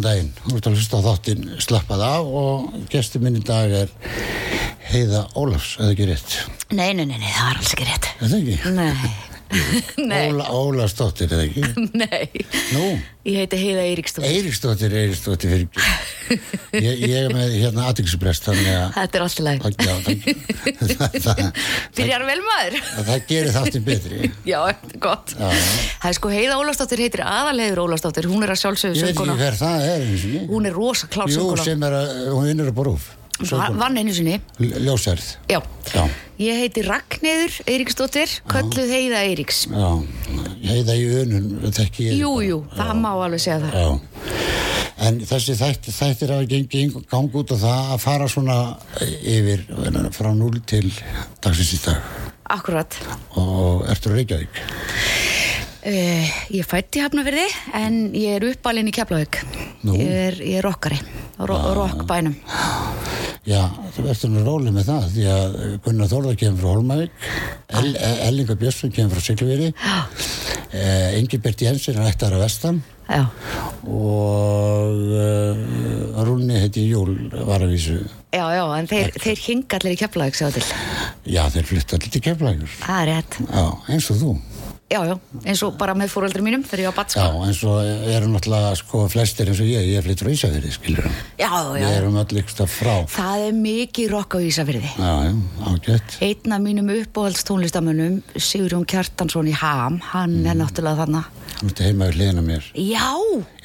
góðan daginn. Þú ert að hlusta á þáttinn slappað af og gestur minn í dag er Heiða Ólafs, eða ekki rétt? Nei, nei, nei, nei, það var alls ekki rétt. Er það ekki? Nei. Óla, Ólafsdóttir, eða ekki? Nei. Nú? Ég heiti Heiða Eiríksdóttir. Eiríksdóttir, Eiríksdóttir fyrir. Ég, ég er með hérna aðeinsbrest, þannig að... Þetta er alltaf læg. Byrjar vel maður. það gerir þáttinn betri. Já, þetta er gott. Já. Það er sko Heiða Ólafsdóttir heitir aðalhegur Ólafsdóttir. Hún er að sjálfsögðu Ég veit ekki sönguna. hver það er, eins og ég. Hún er rosa klár sönguna. er hún vinnur að borúf. Va- Vann einu sinni. Ljósærð. Já. Já. Ég heiti Ragnheður Eiríksdóttir, kölluð Heiða Eiríks. Já, heiða í önun, þekki ég. Jú, jú, það má alveg segja það. Já, en þessi þættir, þættir hafa gengið gang út á það að fara svona yfir frá 0 til dagsins í dag Akkurat. og ertu Reykjavík? Uh, ég fætti hafnafyrði en ég er uppalinn í Keflavík. Ég er, ég er rockari, ro rockbænum. Já, þú verður nú rólið með það því að Gunnar Þórðar kemur frá Holmavík El, Ellinga Björnsson kemur frá Sigluveri eh, Engibert Jensen er ættar að vestan. Já, og uh, Rúni heiti Júl var að vísu já, já, en þeir, þeir hinga allir í Keflavík, segja til. Já, þeir flytta allir til keflægur Það er rétt. Já, eins og þú Já, já, eins og bara með fóröldri mínum þegar ég var batska. Já, eins og eru náttúrulega sko flestir eins og ég, ég flyttur á Ísafirði, skilur Já, já, Við erum allir ykkur frá. Það er mikið rock á Ísafyrði. Já, já, ágætt. Einn af mínum uppáhaldstónlistamönnum, Sigurjón Kjartansson í Ham, hann er náttúrulega þannig. Hann er heima við hliðina á mér. Já,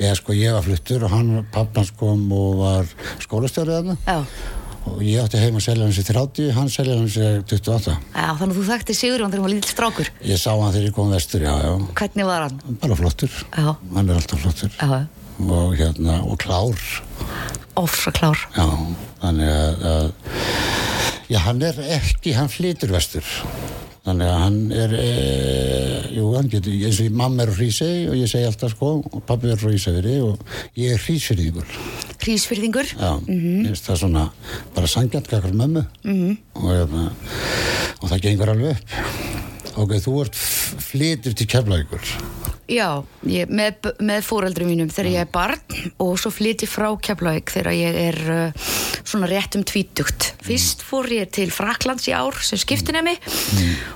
Ég sko, ég var fluttur og hann, pappans kom og var skólastjórið þarna. Já, og ég átti heima að selja hans í 30, hann selja hans í 28. já, þannig að þú þekkti Sigurjón þegar hann var lítill strákur. Ég sá hann þegar ég kom vestur, já, já, Hvernig var hann? bara flottur, Já, hann er alltaf flottur já, og hérna, og klár, ofsa klár. já, þannig að, að já, hann er ekki, hann flytur vestur, þannig að hann er, e, jú, hann getur, eins og ég, mamma er á Hrísei og ég segi alltaf sko, og pappi er frá Ísafiri og ég er hrísfyrðingur. Hrísfyrðingur. Já, mm -hmm. það er svona bara sangjant kakar mömmu -hmm. og, hérna, og það gengur alveg upp ok, þú ert f- flytur til keflavíkur Já, ég, með, með fóreldrum mínum þegar ég er barn og svo flytti frá Keflavík þegar ég er uh, svona rétt um tvítugt. Fyrst fór ég til Fraklands í ár sem skiptinemi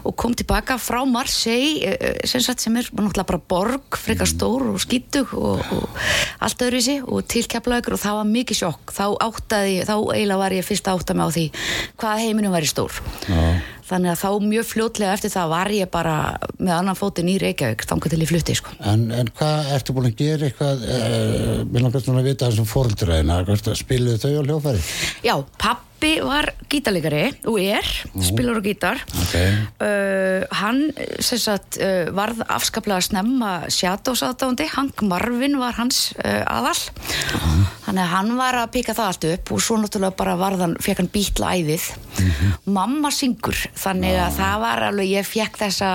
og kom tilbaka frá Marseille uh, sem, sagt, sem er náttúrulega bara borg, frekar stór og skítug og, og allt öðru sig og til Keflavíkur og það var mikið sjokk. Þá áttaði, þá eiginlega var ég fyrst að átta mig á því hvað heiminum væri stór. Já. Þannig að þá mjög fljótlega eftir það var ég bara með annan fótinn í Reykjavík, þangar til ég flutti sko. en, en hvað ertu búin að gera eitthvað uh, mér langar svona að vita þessum fóröldræðina spiluðu þau á hljófæri Já, pappi var gítarleikari og er, spilar á gítar. Ok. uh, hann sem sagt uh, varð afskaplega snemma Shadows aðdándi, Hank Marvin var hans uh, aðal. Þannig að hann var að pika það allt upp og svo náttúrulega bara varð hann, fekk hann bítla æðið mamma syngur þannig að það var alveg, ég fekk þessa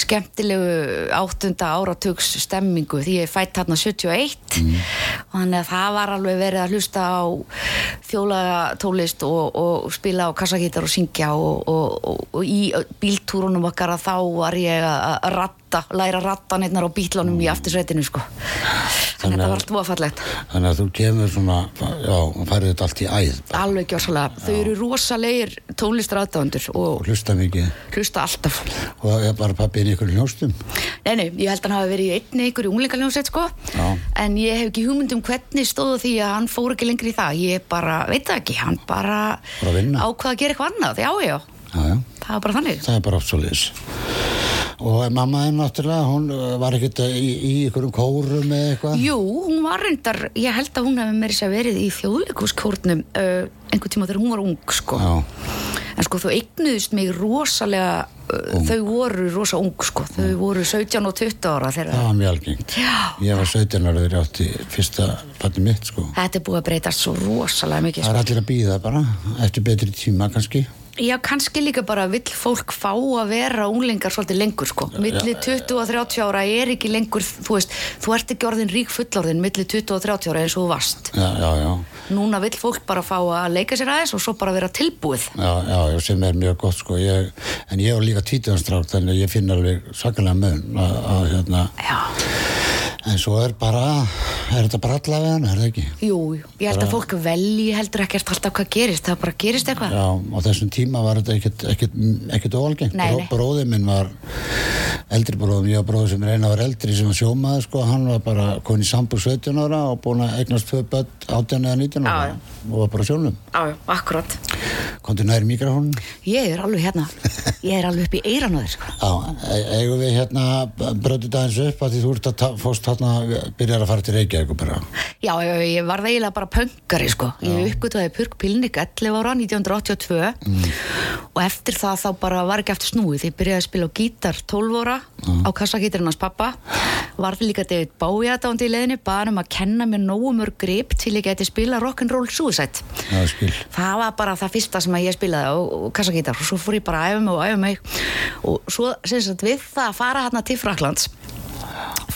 skemmtilegu áttunda áratugs stemmingu því ég fætt þarna 71 og þannig að það var alveg verið að hlusta á þjólatónlist og, og spila á kassagítar og syngja og, og, og, og í bíltúrunum okkar að þá var ég að að ratta, læra rattanirnar á bílunum í aftursveitinu sko. Þannig að þetta var allt voðafallegt þannig að þú kemur svona já, færið þetta allt í æð bara, alveg gjósalega, þau eru rosalegir tónlistar aðdáðandur og og hlusta mikið. hlusta alltaf. Og er bara pappin í ykkur hljóstum Nei, nei, ég held að hann hafi verið í einni ykkur unglingaljónsett sko. Já. en ég hef ekki hugmynd um hvernig stóðu því að hann fór ekki lengri í það. Ég bara, veit það ekki, hann bara Bara að vinna. ákvað að gera eitthvað annað, já, já. Já, já, það var bara þannig. Það er bara liðs og mamma er náttúrulega hún uh, var ekkert í, í ykkurum kórum eða eitthvað? Jú, hún var reyndar, ég held að hún hefði meiri sér verið í þjóðleikuskórnum uh, einhvern tíma þegar hún var ung sko. En sko þau eignuðust mig rosalega uh, þau voru rosa ung sko. Þau voru 17 og 20 ára það þegar var mjög algengt. Já. ég var 17 ára þegar ég átti fyrsta fætti mitt sko. Þetta er búið að breytast svo rosalega mikið það sko. er allir að býða bara eftir betri tíma kannski Já, kannski líka bara vill fólk fá að vera unglingar svolítið lengur sko. Milli 20 og 30 ára er ekki lengur, þú veist, þú ert ekki orðin rík fullorðin milli 20 og 30 ára eins og þú varst. já, já, já, Núna vill fólk bara fá að leika sér aðeins og svo bara vera tilbúið. já, já, sem er mjög gott sko ég, en ég var líka títuðanstrákt þannig að ég finn alveg svakalega mun að, að hérna Já. En svo er bara, er þetta bara allavega er það ekki? Jú, ég held að fólk velji heldur ekkert alltaf hvað gerist, það bara gerist eitthvað. Já, á þessum tíma var þetta ekkert, ekkert, ekkert óalgengt. Nei, nei. Bróði minn var eldri bróðum, ég var bróður sem eina var eldri sem var sjómaður, sko, hann var bara konið í sambúr 17 ára og búin að eignast tvö börn 18 eða 19 ára Já, og var bara sjónum. Já, já, akkurat. Kontu nær mikrofónum? Ég er alveg hérna, ég er alveg upp í eiran á þér, sko. Já, e- eigum við hérna bröndið að að þarna byrjar að fara til Reykjavík bara Já, ég, ég var eiginlega bara pöngari sko. Ég uppgötuði Purk Pilnik 11 ára 1982 og eftir það þá bara var ekki eftir snúið. Ég byrjaði að spila á gítar 12 ára á kassagítarinn hans pappa. Varði líka David Bowie aðdándi í leiðinni, bara um að kenna mér nógu mörg grip til ég geti spila rock'n'roll suicide. Já, skil Það var bara það fyrsta sem að ég spilaði á, kassagítar og svo fór ég bara að æfa mig og æfa mig og svo sem sagt við það að fara hérna til Fraklands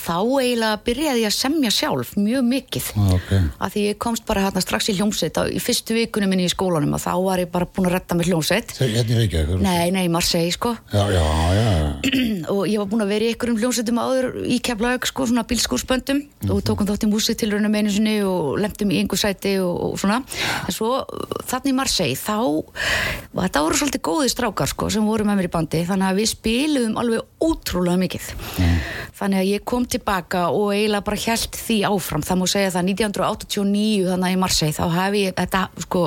þá eiginlega byrjaði ég að semja sjálf mjög mikið. Já, ok. að því ég komst bara hérna strax í hljómsveit á- í fyrstu vikunum minni í skólanum og þá var ég bara búin að retta með hljómsveit. Hérna í Reykjavík Nei, nei, Marseille sko. Já, já, já og ég var búin að vera í einhverjum hljómsveitum áður í Keflaug sko, svona bílskúrsböndum og tókum þátt í músiktilrunum einu sinni og lemtum í einhver sæti og, og svona. En svo þannig í Marseille þá þetta voru svolítið góði strákar sko, sem voru með mér í bandi. Þannig að við spiluðum alveg ótrúlega mikið. Þannig að ég kom tilbaka og eiginlega bara held því áfram. Það má segja það 1989 þannig í Marseille þá hef ég þetta sko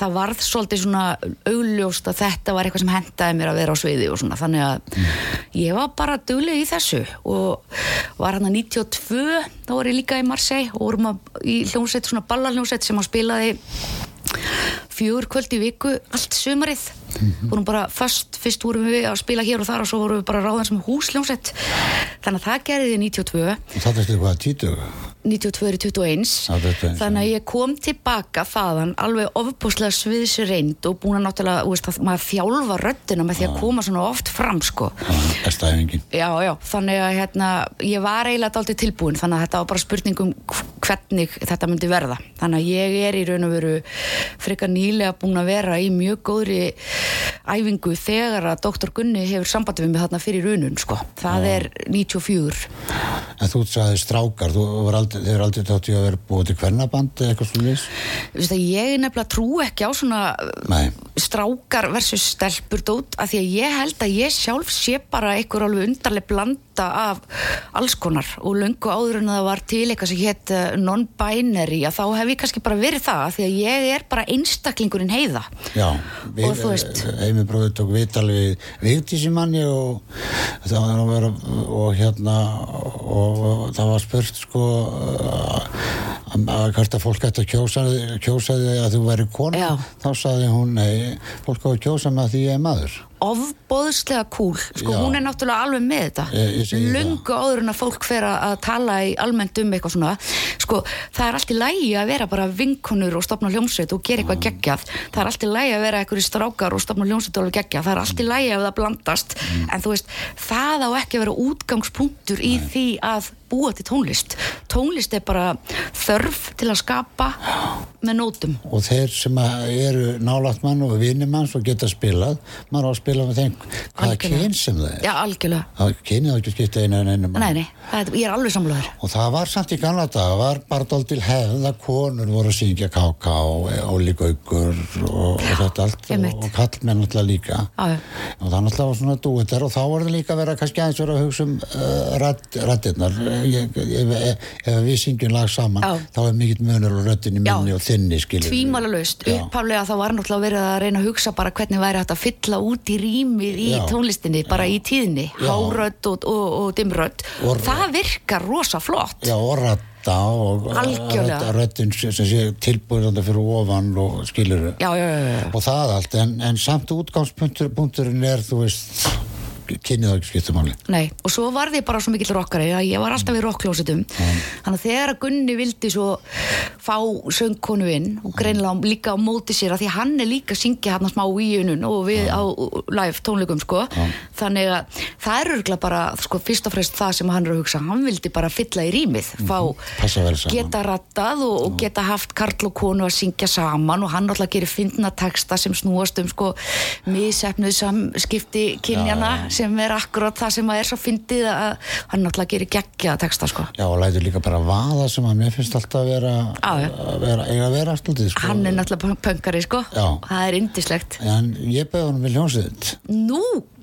það varð svolítið svona augljóst að þetta var eitthvað sem hendaði mér að vera á sviði og svona. Þannig að ég var bara dugleg í þessu og var hann að 92 þá var ég líka í Marseille og vorum að í hljómsveit svona ballarhljómsveit sem að spilaði fjögur kvöld í viku, allt sömarið mm -hmm. vorum bara fast, fyrst vorum við að spila hér og þar og svo vorum við bara ráðan sem húsljónsett þannig að það gerði þið 92 og það er eitthvað að týtu 92-21 þannig að ég kom tilbaka þaðan alveg ofbúslega sviðsir reynd og búin að náttúrulega, veist, að maður þjálfa röddina með því að koma svona oft fram sko. já, já, þannig að hérna, ég var eiginlega aldrei tilbúin þannig að þetta var bara spurningum hvernig þetta myndi verða þannig að ég er í raun og veru frekar nýlega búin að vera í mjög góðri æfingu þegar að doktor Gunni hefur sambandi við mig þarna fyrir raunun sko. það já. er 94 en Þú sagðist strákar, þú var aldrei þeir eru aldrei þátt í að vera búið til hvernaband eða eitthvað Vistu, ég nefnilega trú ekki á svona Nei. Strákar versus stelpur dót af því að ég held að ég sjálf sé bara einhver alveg undarleg blanda af alls konar og löngu áður en það var til eitthvað sem hétt uh, non-binary að þá hef ég kannski bara verið það af því að ég er bara einstaklingurinn heiða Já, Og þú veist. Heimi bróður tók viðtal við Vigdísi manni og það var að vera og hérna og það var spurt sko að, að hvert að fólk ætti að kjósa, kjósa þig að þú væri kona Já. þá saði hún, nei, fólk á að kjósa með því ég er maður. Ofbóðslega cool. Sko Já. hún er náttúrulega alveg með þetta. Löngu áður en að fólk fer að að tala í almennt um eitthvað svona sko það er allt í lægi að vera bara vinkonur og stopna hljómsveit og gera eitthvað geggjað. Það er allt í lægi að vera eitthvað strákar og stopna hljómsveit og alveg geggjað. Það er allt í lægi ef það blandast. Mm. en þú veist það á ekki að vera útgangspunktur í því að búa til tónlist tónlist er bara þörf til að skapa með nótum og þeir sem að eru nálægt mann og vinni manns og geta spilað maður á að spila með þeim hvaða kyn sem það er já algjörlega það kynið þá ekki að skipta einu en einu mann Nei, nei, það er, ég er alveg samlaður. Og það var samt í gamla dag, var bara dálítil hefð að konur voru að syngja káká og ólíkaukur og, og þetta allt og, og kallmenn alltaf líka. Já. Og það náttúrulega var svona dúetar og þá var það líka að vera kannski aðeins vera að hugsa um uh. Ég, ef, við syngjum lag saman, Já. þá er mikill munur á röddinni Já. minni og þinni, Tvímála laust, Já. upphaflega þá var náttúrulega verið að reyna að hugsa bara hvernig væri hægt að fylla út í rýmið í Já. tónlistinni, bara í tíðinni, hárödd og, og, og dimrödd. Og- Það virkar rosa flott. Já, og radda og Algjörlega. röddin sem sem sé tilbúin fyrir ofan og skilur já, já, já. og það allt, en, en samt útgangspunkturinn er, þú veist kynið það ekki skipta máli. Nei, og svo var ég bara svo mikill rockari að ég var alltaf í rockljósitum þannig að þegar að Gunni vildi svo fá söngkonu inn og greinilega líka á móti sér að því að hann er líka að syngja hann smá í unun og við á live tónleikum sko. Þannig að það er örgulega bara sko, fyrst og fremst það sem hann er að hugsa. Hann vildi bara fylla í rýmið fá vel saman. geta rattað og, og geta haft karl og konu að syngja saman og hann alltaf gerir fyndna texta sem snúast um sko misefnuð samskipti kynjana sem er akkurat það sem að er svo fyndið að hann alltaf gerir geggja texta sko. Já, og lætur líka bara vaða sem að mér finnst alltaf að að vera eiga að vera alltaf sko. hann er náttúrulega pöngari sko. Já. það er indislegt En ég beði honum við hljómsveit. Nú,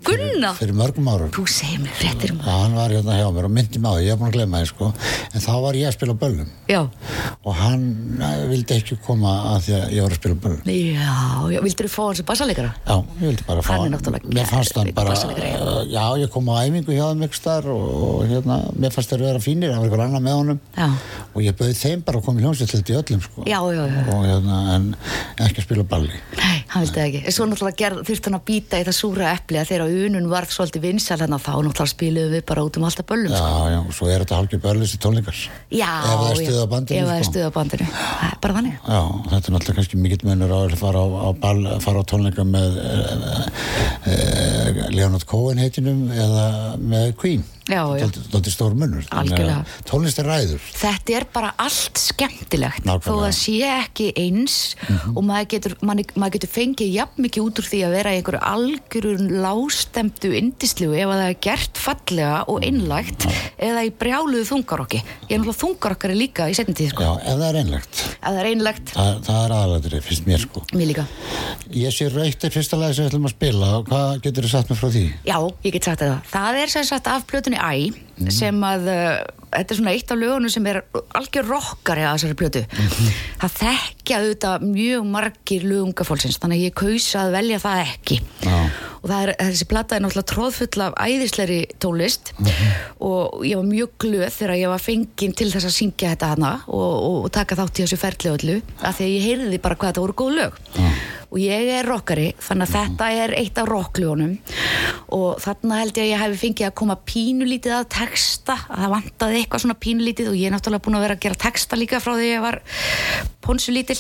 Gunna? Fyrir mörgum árum. Þú segir mér fréttir um Já, hann var hérna hjá mér og myndi mig á því, ég er búin að glemma því sko. En þá var ég að spila böllum Já, og hann eh, vildi ekki koma að því að ég var að spila böllum. já, já, vildur þú fá hans að bassalegara? Já, ég vildi bara fá Hann er náttúrulega Mér fannst hann bara, uh, já, ég kom á æfingu hjá þeim ykkur staðar og, og hérna, mér fannst þeir vera fínir, það var ykkur annar með honum Já. og ég bauði þeim bara að koma í hljómsveit til þetta í öllum sko. Já, já, já. Og hérna, en ekki að spila balli. Nei, hann vildi það ekki. Svo náttúrulega gerð, þurfti hann að býta í það súra epli að þegar unun varð svolítið vinsal þannig að þá náttúrulega spiluðum við bara út um alltaf böllum. Já, sko. já, og svo er þetta börlis í tónleikar. Já, Ef það er já. stuð á bandinu, Ef það er sko. stuð á bandinu. Bara þannig. Já, þetta er náttúrulega kannski mikill munur á að fara á, á, ball, fara á tónleika með uh, uh, Leonard Cohen heitinum eða með Queen. Þetta er stór munur. Þannig að Algjörlega. Tónlist er ræður. Þetta er bara allt skemmtilegt Nákvæmlega. þó það sé ekki eins og maður getur, man, maður getur fengið jafn mikið út úr því að vera einhverju algjörun lástemdu indislu ef að það er gert fallega og einlægt eða í brjáluðu þungarokki ég er náttúrulega þungarokkari líka í tíð sko. Já, ef það er einlegt. ef það er einlægt, Það, það er aðalatrið, finnst mér sko. mér líka Ég sé er fyrsta lagi sem við ætlum að spila hvað getur þið satt mér frá því? Já, ég get sagt það. Það er sem sagt af plötunni Æ sem að uh, þetta er svona eitt af lögunum sem er algjör rockari að þessari plötu. Það þekkja auðvitað mjög margir lögunga fólksins þannig að ég kausa að velja það ekki. Já. Og það er, þessi plata er náttúrulega tróðfull af æðisleiri tólist og ég var mjög glöð þegar ég var fenginn til þess að syngja þetta hana og, og, og taka þátt í þessu ferli öllu af því að ég heyrði bara hvað þetta voru góð lög. Og ég er rockari þannig að þetta er eitt af rockljónum og þarna held ég að ég hef fengið að koma pínulítið að texta að það vantaði eitthvað svona pínulítið og ég er náttúrulega búin að vera að gera texta líka frá því ég var ponsulítil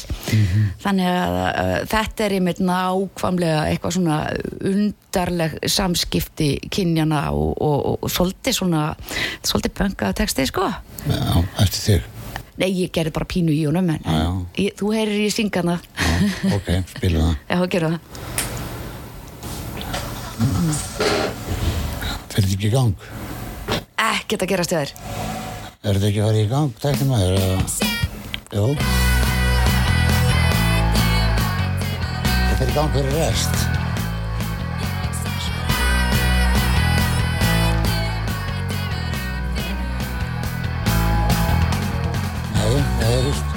þannig að uh, þetta er einmitt nákvæmlega eitthvað svona undarleg samskipti kynjana og, og, og, og svolítið svona svolítið pönka texti sko Já, eftir þig. Nei, ég gerði bara pínu í honum en, Já, já. ég, þú heyrir í syngana ok, spilum það. Já, gerðu það Fyrir ekki í gang? Ekkert að gerast þér Er þetta ekki að fara í gang, tæknum maður? eða- Jú. Það fyrir í gang fyrir rest. Nei, nei, víst. Ég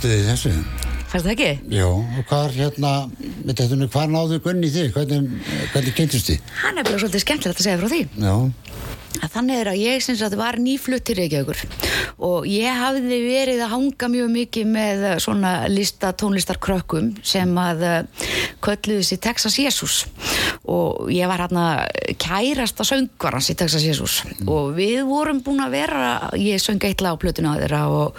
hvað stuðið þessu? Færðu það ekki? Já, og hvað hérna, nú, hvað náðu Gunni þig? Hvernig, hvernig kynntist þið? Hann er bara svolítið skemmtilegt að segja frá því. Já, að þannig er að ég sem sagt var nýflutt til Reykjavíkur og ég hafði verið að hanga mjög mikið með eh, svona lista tónlistarkrökkum sem að eh, kölluði sér Texas Jesus og ég var hérna kærasta söngvarans í Texas Jesus. Og við vorum búin að vera ég söng eitla á plötuna á þeirra og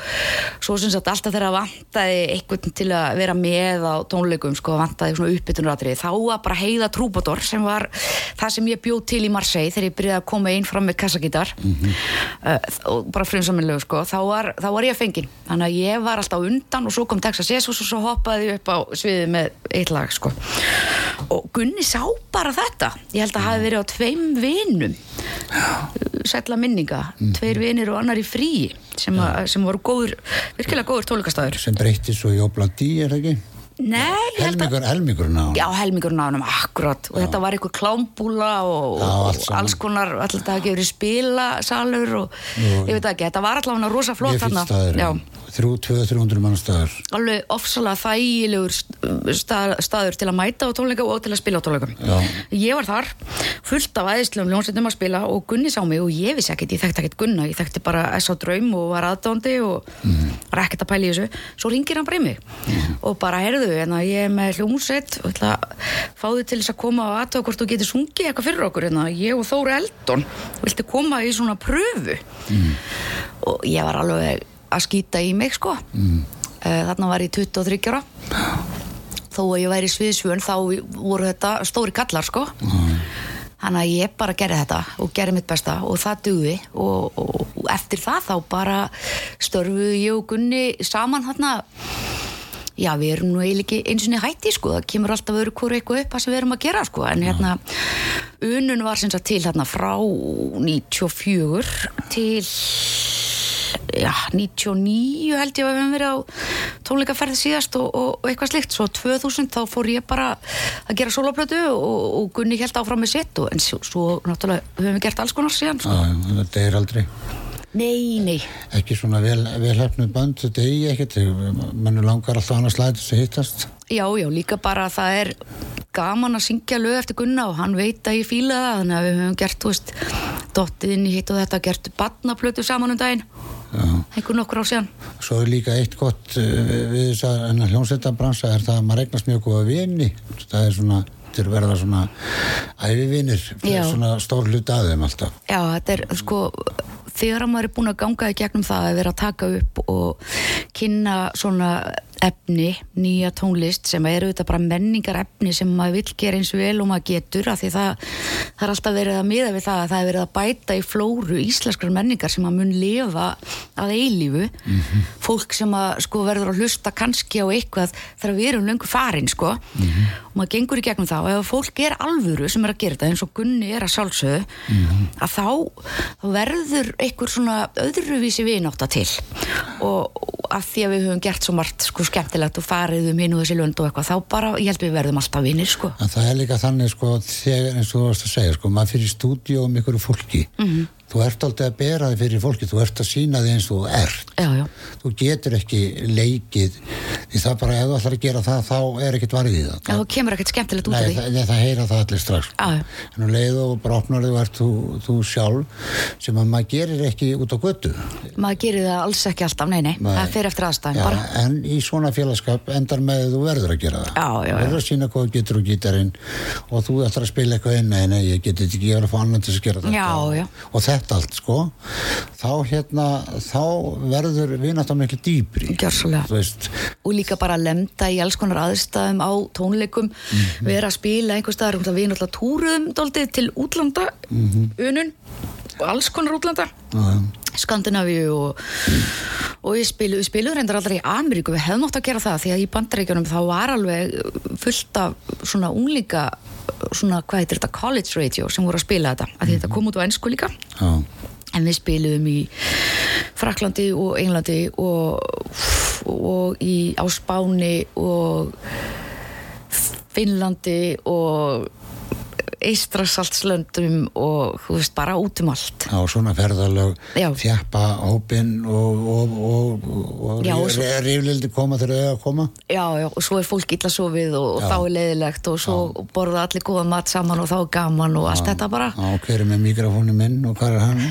svo sem sagt alltaf þeirra vantaði einhvern til að vera með á tónleikum sko vantaði svona uppbytunratri þá var bara heiða trúbador sem var það sem ég bjóð til í Marseille þegar ég byrjaði að koma inn fram með kassagítar. Mm -hmm. uh, og bara frumsaminlegu sko þá var, þá var ég fenginn þannig að ég var alltaf undan og svo kom Texas Jesus og svo hoppaði upp á sviði með eitt lag sko. Og Gunni sá bara þetta. Ég held að hafi verið á tveim vinum. Sætla minninga. -hmm. tveir vinir og annar í frí sem, a, sem voru góður, virkilega góður tólukastæður sem breytti svo í Obladi, er það ekki? Nei, helmingur, helmingurinn á Já, helmingurinn á hann, akkurat. Og já. þetta var einhver klámbúla og, já, og alls konar, alltaf ekki verið spilasalur og Jú, ég veit ekki, þetta var alltaf að rosa flott hann 200-300 mann staður Alveg ofsalega þægilegur stað, staður til að mæta á tónleika og til að spila á tónleikum Ég var þar, fullt af aðeinslegum ljónsettum að spila og Gunni sá mig og ég vissi ekkert, ég þekkti ekkert Gunna ég þekkti bara S.A. Draum og var aðdándi og mm. var ekkert að pæla í þessu svo ringir hann bara í mig mm. og bara, heyrðu, en að ég er með hljómsveit og ætla að fá þið til þess að koma og aðtöða hvort þú getur sungið eitthvað fyrir okkur en að ég og Þóri Eldon vilti koma í svona pröfu mm. og ég var alveg að skýta í mig sko. Mm. þarna var ég 23 ára. Þó að ég væri í sviðsvjön þá voru þetta stóri kallar sko. Mm. þannig að ég bara gerði þetta og gerði mitt besta og það dugði. Og, og, og eftir það þá bara störfuðu ég og Gunni saman þarna. Já við erum nú eiginlega ekki eins og niður hætti sko, það kemur alltaf öru hverju eitthvað upp að sem við erum að gera sko, en hérna unun var sem sagt til hérna frá 94 til já, 99 held ég að við hefum verið á tónleikaferði síðast og, og, og eitthvað slikt, svo 2000 þá fór ég bara að gera soloplötu og, og Gunni held áfram með sitt en svo, svo náttúrulega höfum við gert alls konar síðan sko. Já, þetta er aldrei Nei, nei. Ekki svona vel, velhæfnu band, þetta er ég ekkert, mann langar alltaf annars lætið sem hittast. Já, já, líka bara að það er gaman að syngja lög eftir Gunna og hann veit að ég fíla það, þannig að við höfum gert, þú veist, dottið inn í hitt og þetta, gert badnaplötu saman um daginn, einhvern okkur á síðan. Svo er líka eitt gott uh, við þess að hljómsveitabransa er það að maður regnast mjög góða vini, það er svona til að verða svona æfivinir, svona stór hlut aðeim alltaf. Já, þetta er sko þegar maður er búin að ganga í gegnum það að vera að taka upp og kynna svona efni, nýja tónlist sem eru þetta bara menningar efni sem maður vil gera eins og vel og maður getur af því það, það er alltaf verið að miða við það að það er verið að bæta í flóru íslenskar menningar sem að mun lifa að eilífu mm -hmm. fólk sem að sko verður að hlusta kannski á eitthvað þegar við erum löngu farin sko mm -hmm. og maður gengur í gegnum það og ef fólk er alvöru sem er að gera þetta eins og Gunni er að sjálfsögðu mm -hmm. að þá verður einhver svona öðruvísi viðnátt að til og að því að við höfum gert svo margt sko skemmtilegt og farið um hinn og þessi lönd og eitthvað, þá bara, ég held við verðum alltaf vinnir sko. En það er líka þannig sko, þegar eins og þú varst að segja sko, maður fyrir stúdíu um ykkur fólki mm -hmm þú ert alltaf að bera þig fyrir fólki þú ert að sína þig eins og þú ert. Já, já. þú getur ekki leikið því það bara, ef þú ætlar að gera það þá er ekkert varðið það. Já, þú kemur ekkert skemmtilegt út af því. nei, það heyra það allir strax en um leið og þig og ert þú, þú sjálf sem að maður gerir ekki út á götu. Maður gerir það alls ekki alltaf, nei, nei, nei. það fer eftir aðstæðin en í svona félagskap endar með þú verður að gera það. Þú verður að sína hvað getur og getarinn og þú ætlar að spila eitthvað inn. Nei, þetta allt sko. Þá hérna þá verður við náttúrulega miklu dýbri og líka bara að lemta í alls konar aðstæðum á tónleikum mm -hmm. vera að spila einhver staðar við náttúrulega túruðum doldið til útlanda mm -hmm. unun og alls konar útlanda Skandinavíu og, og við spiluðum spilu reyndar aldrei í Ameríku. Við hefðum átt að gera það því að í bandaríkjunum þá var alveg fullt af svona unglíka svona hvað heitir þetta college radio sem voru að spila þetta að þetta kom út á ennsku líka. Ah en við spilum í Fraklandi og Englandi og, og í, á Spáni og Finnlandi og Ístrasaltslöndum og þú veist, bara út um allt. á svona ferðalög Já. þjappa hópinn og, og, og, og Já, ríflildi koma þegar þau að koma Já, já, og svo er fólk illa sofið og, Já. þá er leiðilegt og svo borða allir góða mat saman og þá er gaman og allt þetta bara. á hver er með mikrofónu minn og hvað er hann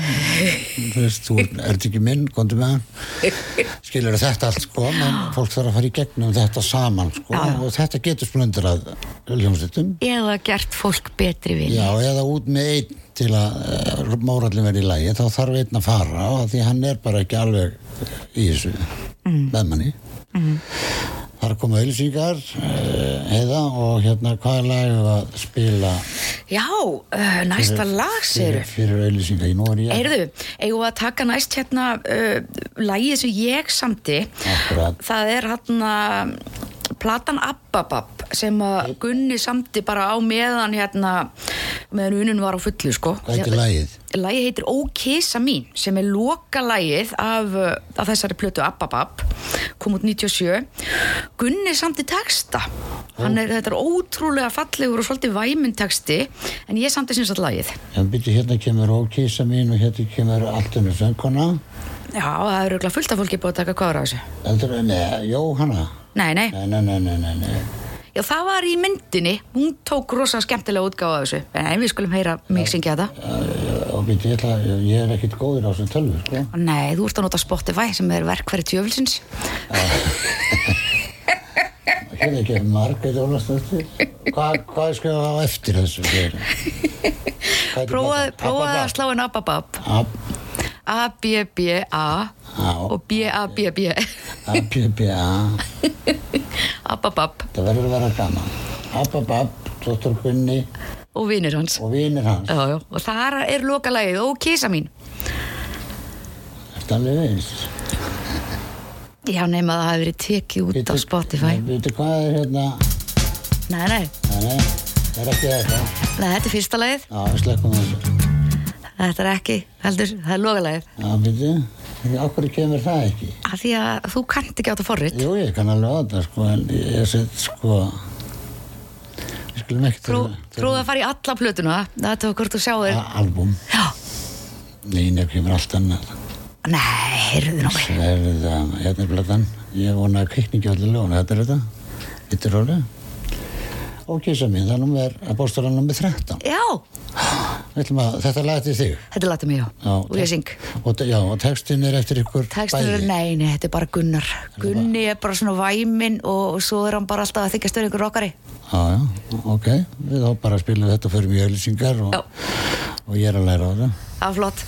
þú veist, þú ert ekki minn komdu með hann skilur þetta allt sko en fólk þarf að fara í gegnum þetta saman sko Já, já. og þetta getur splundrað hljómsveitum Eða gert fólk betri vini. Já, eða út með einn til að uh, mórallin verði í lægi, þá þarf einn að fara og því hann er bara ekki alveg í þessu með manni. Það er að koma auðlýsingar, uh, heiða og hérna hvað er lagið að spila Já, uh, næsta lag, fyrir, séru. fyrir auðlýsingar? Í nú er ég Heyrðu, eigum við að taka næst hérna uh, lagið sem ég samti Akkurat. það er hérna platan Abbabab sem að Gunni samti bara á meðan hérna meðan unun var á fullu sko. Hvað heitir lagið? Lagið heitir Ókisa mín sem er loka lagið af, uh, af þessari plötu Abbabab. Kom út 97 Gunni samti texta. Hann er, þetta er ótrúlega fallegur og svolítið væminn texti en ég samti sem sagt lagið. Já, byrju hérna kemur ókísa mín og hérna kemur alltunum söngkona. Já, það er auðvitað fullt af fólki búið að taka hvað á þessu. Heldur, nei, Jóhanna. Nei, nei, Nei, nei, nei, nei, nei, nei. já það var í myndinni. Hún tók rosa skemmtilega útgáfa af þessu. En við skulum heyra mig syngja þetta. Og byrju, ég, ætla, ég er ekkit góður á þessum tölvu, sko. Nei, þú ert að nota Spotify sem er verkfæri tjöfilsins Hérna ekki Margrét Ólafsdóttir. Hvað hva er skrifað á eftir þessu? Prófaði að slá henn Ababab Ab- A-B-B-A og B-A-B-B A-B-B-A Ababab Það verður að vera gaman. Ababab, Dóttur Gunni. Og vinir hans. Og hans. Já, já. og þar er lokalægið og kísa mín. Þetta alveg veist Já, nema það hafi verið tekið út á Spotify. Veitu hvað er hérna? Nei, nei, Nei, nei, það er ekki þetta nei, þetta er fyrsta lagið. Já, við slekkum þessu Þetta er ekki, heldur, það er lokalægið Já, veitu Akkur kemur það ekki? Af því að þú kannt ekki á þetta forrið Jú, ég kann alveg á þetta sko En ég set sko Við skulum ekki Pró, Prófaði að fara í alla plötuna Það tók hvort þú Album Já, Nei, nefnir kemur allt annað. Nei, heyrðu nú mig Sverða, hérna er platan. Ég vona að kvikni ekki allir lóna Þetta er þetta. Þetta er orðið Og kísa mín, það er nummer Apóstola nummer 13 Já, að, Þetta til þig. Þetta latið mig, já, Já, og ég syng. og, Já, og textin er eftir ykkur Tekstur er, nei, nei, þetta er bara Gunnar. Gunni er bara svona væminn og, og svo er hann bara alltaf að þykja stöður ykkur rockari. Já, já, ok. Við þá bara spilum þetta fyrir mjög auðlýsingar og, Já. og ég er að læra á Það er flott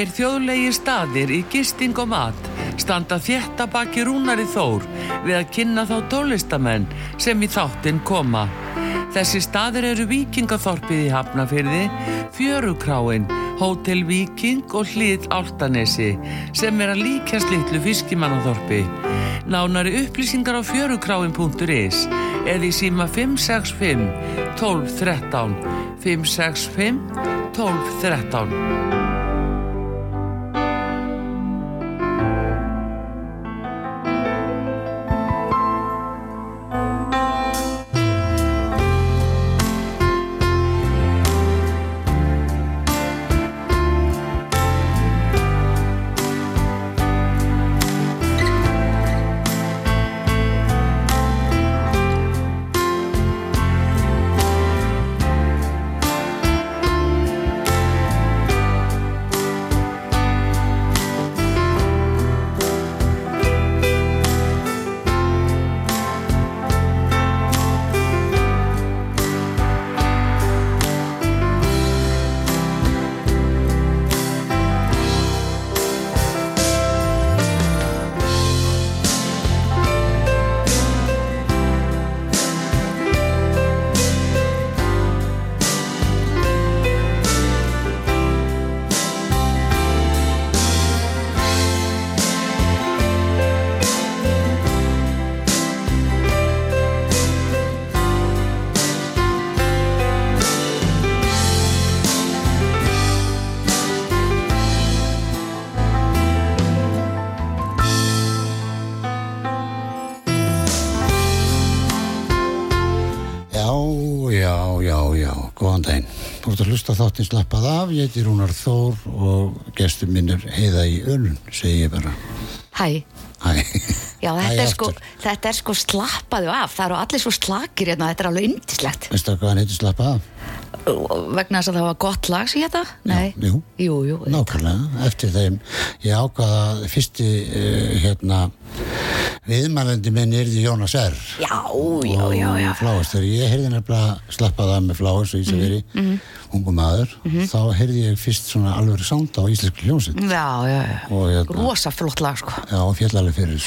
Tveir þjóðlegir staðir í gisting og mat standa þétta baki rúnari þór við að kynna þá tólistamenn sem í þáttinn koma. Þessi staðir eru Víkingaþorpið í Hafnafyrði, Fjörukráin, Hótel Víking og Hlið Áltanesi sem er að líkjast litlu fiskimannaþorpi. Nánari upplýsingar á fjörukráin.is eða í síma 565 12 13 565 12 ég heiti Rúnar Þór og gestur minn er heiða í önun, segi ég bara. Hæ, Hæ. já Hæ þetta er, sko, þetta er sko slappaðu af, það eru allir svo slakir hérna, þetta er alveg yndislegt Veistu hvað hann heitir slappað af? vegna þess að það var gott lag sem þetta Nei, jú. jú, jú auðvitað. Nákvæmlega, eftir þeim ég ákvaða fyrsti uh, hérna viðmælandi minn er því Jónas R. Já, já, já, já. Fláast, þegar ég heyrði nefnilega slappað af með Fláast og Ísafiri mm Mhm, ungum maður, þá heyrði ég fyrst svona alveg sánd á já, og hérna, rosa flott lag sko. Já, fjallalegi fyrir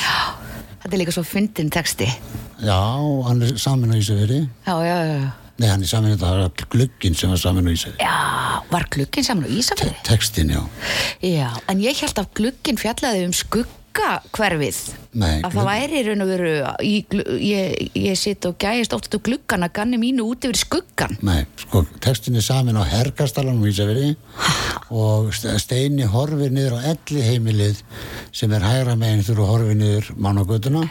Þetta er líka svo fyndin texti. Já, hann er samin á Ísafiri Já, já, já, Nei, hann er samin, það var glugginn sem var samin á Ísafiri Já, var glugginn saman á Ísafjörði? Textin, já. Já, en ég held að glugginn fjallaði um skuggakverfið Nei, að það væri í raun og veru glu- ég, ég sitt og gæjist oft á gluggan að ganni mínu út yfir skuggan Nei, sko, textin er samin á Hergastalanum í Ísafiri og Ste- Steini horfir niður á elli heimilið sem er hægra meginn þurfa að horfir niður mánagötuna.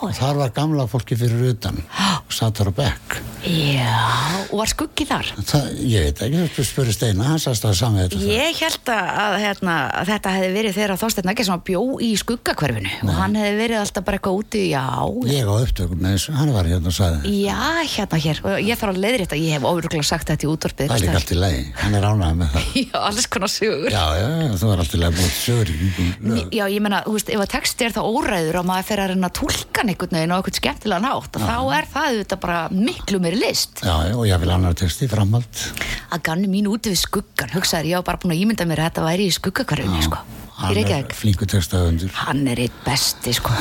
Og þar var gamla fólki fyrir utan og satt þar á bekk Já, og var skuggi þar? það, ég veit ekki, þú spurði Steina hann sagðist að samið þetta. Ég held að, að, hérna, að þetta hefði verið þegar Þorsteinn ekki sem bjó í skuggakverfinu og hann hefði verið alltaf bara eitthvað úti, já, ég á upptökum með hann var hérna og sagði já, hérna hér og ég þarf að leiðrétta, ég hef ofuruglega sagt þetta í útvarpið það er einhvers allt í lagi, hann er ánægð með það. Já, alls konar sögur já, já, þú var allt í lagi búið sögur í. Já, ég meina, þú veist, ef að texti er það óræður og maður fer að reyna að tólka einhvern veginn á eitthvað skemmtilega nátt, þá er það auðvitað bara miklu meiri list. já, og ég vil annar texti framhald Að ganni mín úti við skuggan, hugsaður, ég var bara búin að ímynda mér að þetta væri í skuggakverfinni, sko. Hann er Reykjavík. flinku textaðundur Hann er eitt besti, sko.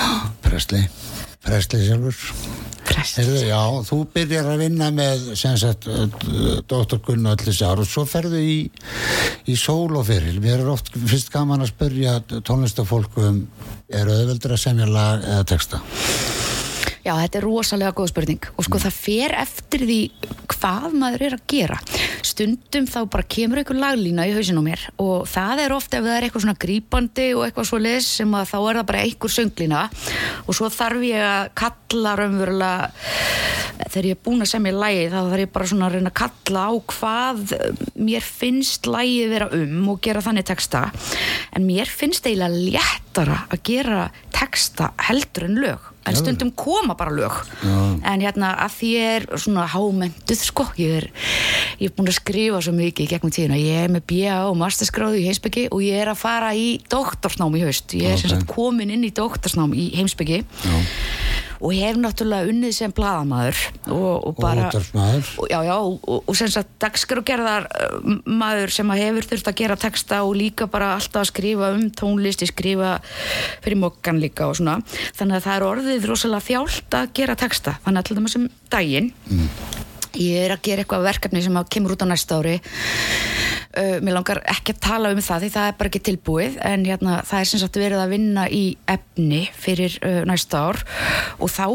Presli, Presli sjálfur Prest. Heyrðu, já, þú byrjar að vinna með sem sagt Dr. Gunnar allir sár og svo ferðu í í sólofyril, mér er oft fyrst gaman að spyrja tónlistafólku um er auðveldur að semja lag eða texta Já, þetta er rosalega góð spurning. Og sko það fer eftir því hvað maður er að gera. Stundum þá bara kemur einhver laglína í hausinu mér og það er ofta ef það er eitthvað svona grípandi og eitthvað svo les sem að þá er það bara einhver sönglína. Og svo þarf ég að kalla raunverulega þegar ég er búin að semja lægi þá þarf ég bara svona að reyna að kalla á hvað mér finnst lægið vera um og gera þannig texta. En mér finnst eiginlega léttara að gera texta heldur en lög en stundum koma bara lög Já. en hérna að því ég er svona hámenduð sko ég er, ég er búin að skrifa svo mikið í gegnum tíðina ég er með BA og masterskráðu í heimsbyggi og ég er að fara í doktorsnám í haust ég er Ok. sem sagt komin inn í doktorsnám í heimsbyggi Já. Og hef náttúrulega unnið sem blaðamaður og, og bara og, já, já, og, og sem sagt dagskrágerðar uh, maður sem hefur þurft að gera texta og líka bara alltaf að skrifa um tónlist, ég skrifa fyrir mokkan líka og svona. Þannig að það er orðið rosalega þjált að gera texta. Þannig að til dæmis um daginn ég er að gera eitthvað verkefni sem að kemur út á næsta ári. Uh, mér langar ekki að tala um það því það er bara ekki tilbúið en hérna, það er sem sagt verið að vinna í efni fyrir uh, næsta ár og þá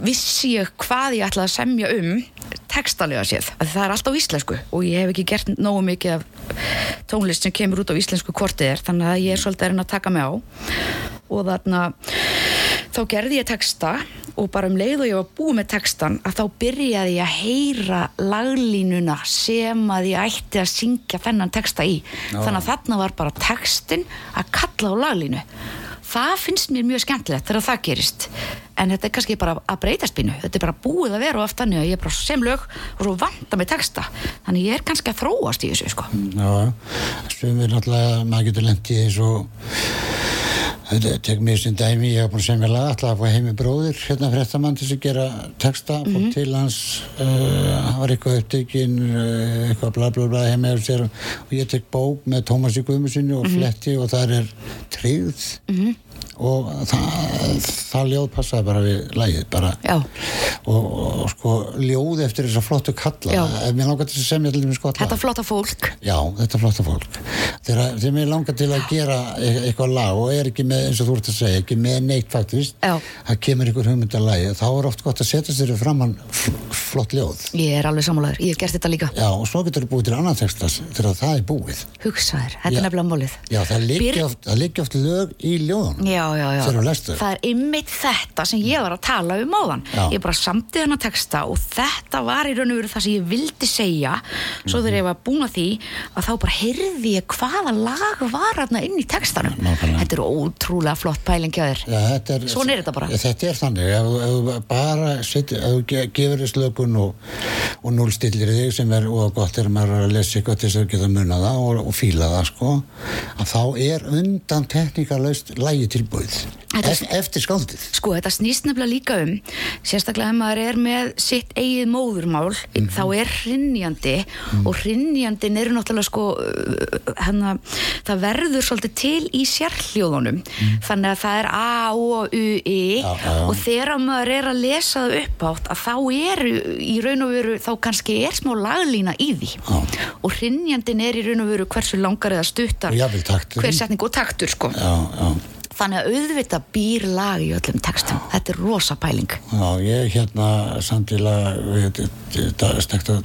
vissi ég hvað ég ætlaði að semja um textalega séð, því það er alltaf íslensku og ég hef ekki gert nógu mikið af tónlist sem kemur út á íslensku kortið er þannig að ég er svolítið að að taka mig á. Og þarna þá gerði ég texta og bara um leið og ég var búið með textan að þá byrjaði ég að heyra laglínuna sem að ég ætti að syngja þennan texta í. Þannig að þarna var bara textin að kalla á laglínu. Það finnst mér mjög skemmtilegt þegar það gerist. En þetta er kannski bara að breytast pínu. Þetta er bara búið að vera og aftan ég er bara sem lög og svo vanda með texta. Þannig ég er kannski að þróast í þessu sko. Já, sem er náttúrulega, maður getur lent í og þetta tek mér sem dæmi, ég hef búin að semja lag alltaf að heimi bróðir, hérna fréttamann til að gera texta, fór til hans uh, hann var eitthvað upptekinn uh, eitthvað bla bla bla heimi og, sér, og ég tek bók með Tómasi Guðmusinni og fletti og þar er tryggð og það, það ljóð passaði bara við lagið bara. Og, og sko ljóð eftir þess að flottu kalla. Já. ef mér langar til að semja til gott lag. þetta flotta fólk. Já, þetta flotta fólk. Þegar, þegar mér langar til að gera e- eitthvað lag og er ekki með, eins og þú ert að segja, ekki með neitt faktist, Já. það kemur einhver hugmynd að lagi, þá er oft gott að setja sér framann fl flott ljóð. ég er alveg sammálaður, ég hef gert þetta líka. Já, og svo getur þú búið til annan texta þegar það er búið. hugsaður, þetta er nefnilega málið Já, í. Já, já. Þegar þú lestu. Það er ymmit þetta sem ég var að tala um áðan. Ég bara samtið hennar texta og þetta var í raun og veru það sem ég vildi segja. Svo þegar ég var búin að því að þá bara heyrði ég hvaða lag var þarna inn í textanum. Nákvæmlega. Þetta er ótrúlega flott pæling hjá þér. Já, þetta er, Svona er þetta bara. Þetta er þannig, ef, þú- bara setja, ef þú ge- gefur þess lögun og, og núlstillir þig sem er og gott er að maður að lesa eitthvað til þess að geta munna það og, og fíla það sko, að þá er undan tekníkarlaust lægi tilbúið Þetta ef, eftir skáldið. Sko, þetta snýst nefnilega líka um, sérstaklega ef maður er með sitt eigið móðurmál, þá er hrinnjandi og hrinnjandin eru náttúrulega sko, hana, það verður svolítið til í sérhljóðunum, þannig að það er A, O, U, I Já, já, já. og þegar maður er að lesa það upp átt, að þá eru í raun og veru, þá kannski er smá laglína í því Já. og hrinnjandin er í raun og veru hversu langar eða stuttar hver setning og taktur sko. Já, já. Þannig að auðvitað býr lag í öllum textum. Þetta er rosa pæling. Já, ég hérna samtilega við stekta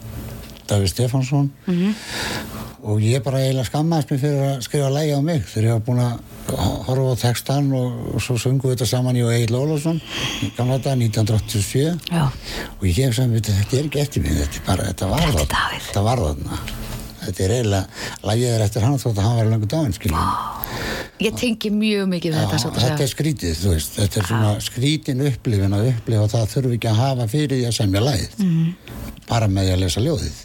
Davíð Stefánsson og ég bara eiginlega skammaðist mér fyrir að skrifa lægi á mig þegar ég var búin að horfa á textan og, svo sungum við þetta saman ég og Egil Ólafsson í gamla dag 1987 Já. og ég hef sem þetta er ekki eftir mig þetta, bara, þetta var Þetta það þetta var þarna þetta er eiginlega, lægið er eftir hann þótt að hann var lengur dáin Ég tengi mjög mikið þetta, að þetta er skrítið, þetta er svona skrítin upplifin að upplifa það þurfi ekki að hafa fyrir því að semja lægið Mhm. bara með að lesa ljóðið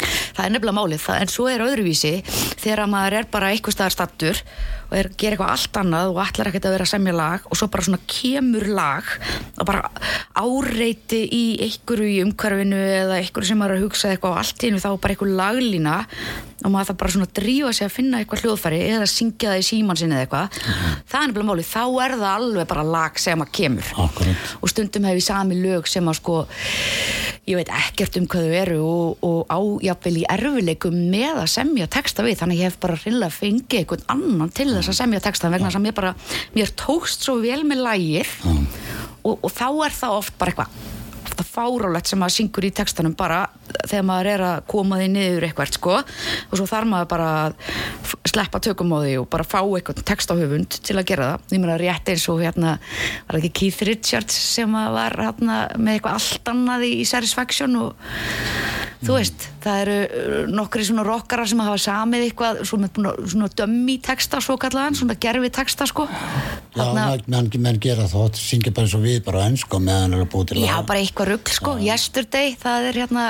Það er nefnilega málið, það, en svo er öðruvísi þegar maður er bara eitthvað staðar stattur og er að gera eitthvað allt annað og ætlar ekkert að vera að semja lag og svo bara svona kemur lag og bara áreiti í einhverju í umhverfinu eða einhverju sem er að hugsa eitthvað og allt í hennu þá bara einhver laglína og maður það bara svona drífa sig að finna eitthvað hljóðfæri eða syngja það í síman sinni eða eitthvað. Það er nefnilega málið, þá er það alveg bara lag sem að kemur. Akkurat. og stundum hef ég sami lög sem að sko ég veit ekkert um hvað þau eru og, og ájafnvel í erfileikum með að semja texta við, þannig ég hef bara hreinlega fengið einhvern annan til þess að semja texta vegna að mér bara, mér tókst svo vel með lægir og, og þá er það oft bara eitthvað þetta fárálegt sem maður syngur í textanum bara þegar maður er að koma því niður eitthvað sko. Og svo þarf maður bara að sleppa tökum á því og bara fá eitthvað textahöfund til að gera það. Ég meina rétt eins og hérna var það ekki Keith Richards sem að var hérna með eitthvað allt annað í Satisfaction og þú veist það eru uh, nokkri svona rockara sem hafa samið eitthvað svona, svona, dömmi texta svo kallaðan, svona gerfi texta sko. Já, menn, gera þótt, syngja bara eins og við bara á ennsku meðan er að búið til Já, lag. bara eitthvað rugl sko, yesterday það er hérna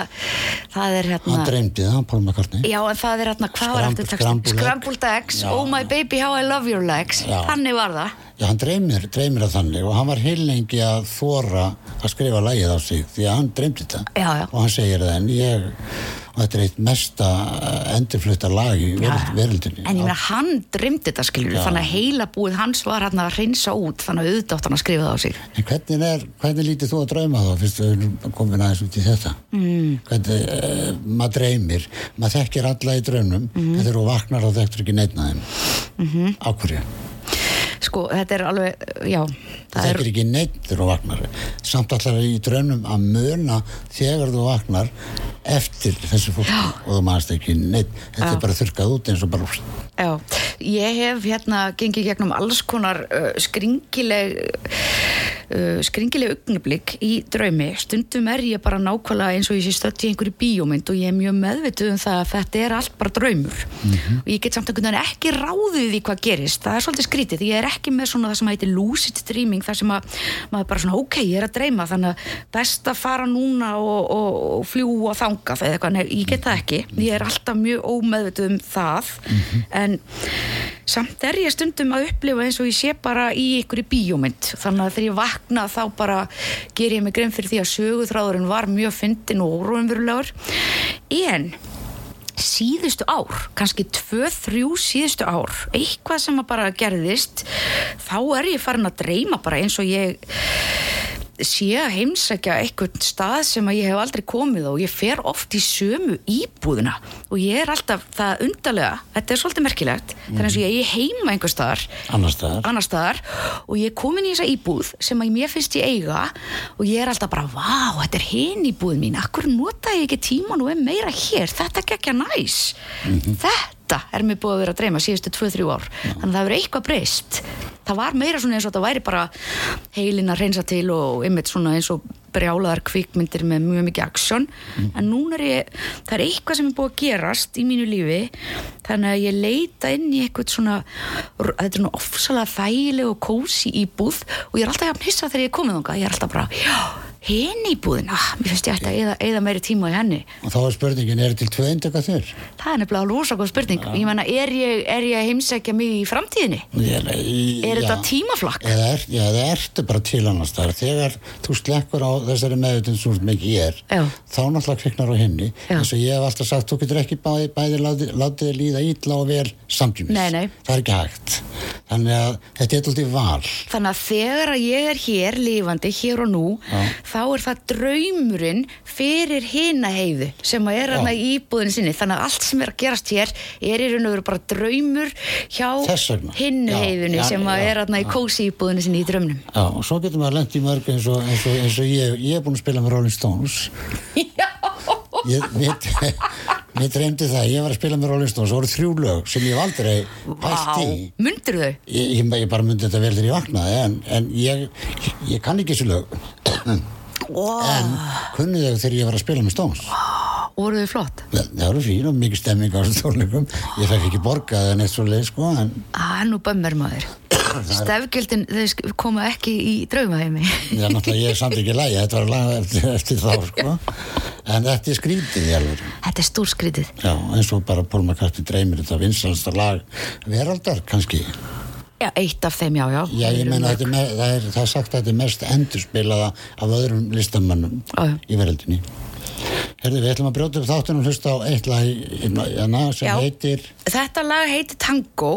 það er hérna Hann dreymdi það, Paul McCartney. Já, en það er hérna, hvað var eftir scrambled egg. Scrambled eggs, oh my baby how I love your legs. Já. Þannig var það Já, hann dreymir, dreymir að þannig og hann var heilengi að þóra að skrifa lagið á sig því að hann dreymdi þetta. Já, já. Og hann segir það en ég, og þetta er eitt mesta eh, endurflutta lag í veröld, veröldinni. En ég meina, hann dreymdi þetta skilur Já. þannig að heila búið hans var hérna að hreinsa út þannig að auðvitað átt hann að skrifa það á sig En hvernig, er, hvernig lítið þú að drauma þá fyrst við erum komin aðeins út í þetta? Mm. Hvernig, uh, maður dreymir, maður þekkir alla í draunum, mm. en þegar þú vaknar þá þekktur ekki neitt að þeim. Mm -hmm. Á hverju? Sko, þetta er alveg, já það er, þekkir ekki neitt þegar þú vaknar. Samt allar í draunum að muna þegar þú vaknar eftir þessu fólki Já. og þú maður ekki neitt. Þetta Já. er bara þurrkað út eins og bara... Já, ég hef hérna gengið gegnum alls konar uh, skringileg uh, skringileg augnablík í draumi. Stundum er ég bara nákvæmlega eins og ég sé stödd í einhverju bíómynd og ég er mjög meðvituð um það að þetta er allt bara draumur. Og ég get samt einhvern veginn ekki ráðið því hvað gerist. Það er svolítið skrítið, ég er ekki með svona það sem heitir lucid dreaming, það sem að maður bara svona, ok, ég er að dreyma þannig að best að fara núna og, og, og fljúa þangað eða eitthvað, nei, ég get það ekki. Ég er alltaf mjög ómeðvituð um það. En samt er ég stundum að upplifa eins og ég sé bara í í bíómynd. Þannig að þegar ég vakna þá bara ger ég mig grein fyrir því að söguþráðurinn var mjög fyndin og óraunverulegur. En síðustu ár, kannski tvö, þrjú síðustu ár, eitthvað sem bara gerðist, þá er ég farin að dreyma bara eins og ég sé að heimsækja einhvern stað sem að ég hef aldrei komið á og ég fer oft í sömu íbúðuna og ég er alltaf það undarlega, þetta er svolítið merkilegt þannig eins og ég er heima einhver staðar Annars staðar. annar staðar og ég er komin í þessa íbúð sem að mér finnst ég eiga og ég er alltaf bara, vá, þetta er hinn íbúð mín akkur nota ég ekki tíman og er meira hér? Þetta er ekki næs þetta er mér búið að vera að dreyma síðustu 2-3 ár. Þannig að það verður eitthvað breyst. Það var meira svona eins og þetta væri bara heilin að reynsa til og einmitt svona eins og brjálaðar kvikmyndir með mjög mikið aksjón en núna er ég, það er eitthvað sem er búið að gerast í mínu lífi. Þannig að ég leita inn í eitthvað svona þetta er svona ofsalega þægileg og kósi íbúð og ég er alltaf að hissa þegar ég er komið þangað, ég er alltaf bara já, henni íbúðin, ah, mér finnst ég ætti að eða, eða meiri tíma í henni Og þá er spurningin, er til tvö eindaka þér? það er nefnilega rosa góð spurning ég menna, er ég, er ég að heimsækja mig í framtíðinni? Er, Er þetta tímaflakk? Eða, er, eða ertu bara til annars þar þegar þú slekkur á þessari meðutun sem þú mikið er Já. þá náttúrulega kviknar á henni eins og ég hef alltaf sagt, þú getur ekki bæði, bæði látið, látið þér líða ítla og vel samtímis Nei, nei. það er ekki hægt þannig að þetta er alltaf val Þannig að þegar að ég er hér lifandi, hér og nú, Já. þá er það draumurinn fyrir hina heiðu sem að er hérna í íbúðinu sinni. Þannig að allt sem er að gerast hér er í raun og veru bara draumur hjá heiðunni já, sem að er hérna í kósi íbúðinu sinni í draumnum. Já, og svo getur maður lent í mörg eins og, eins og, eins og ég, ég er búin að spila með Rolling Stones Já. Ég, mér, mér dreymdi það, ég var að spila með Rolling Stones og voru þrjú lög sem ég hef aldrei hægt í Mundur þau? Ég, ég, ég bara myndi þetta vel þegar ég vaknaði en, en ég, ég kann ekki þessu lög Wow. en kunni þau þegar ég var að spila með Stones Voru þau flott? Vel, það voru fín og mikið stemming á þessum tónleikum ég fekk ekki borgað en eitt svo leið sko en Ah, nú bömmir maður. Stefgjöldin, þau koma ekki í draumaheimi. það er náttúrulega ég er samt ekki lægi þetta var lag eftir, eftir þá sko en þetta er skrítið í alveg Þetta er stór skrítið. já, eins og bara McCartney dreymir þetta vinsalsta lag veraldar kannski Já, eitt af þeim, já, já. Já, ég meina er, með, það, er, það er sagt að þetta er mest endurspilaða af öðrum listamannum Já, já. í veröldinni. Herði, við ætlum að brjóta upp þáttunum hlusta á eitt lag hérna, sem Já. heitir Þetta lag heitir Tango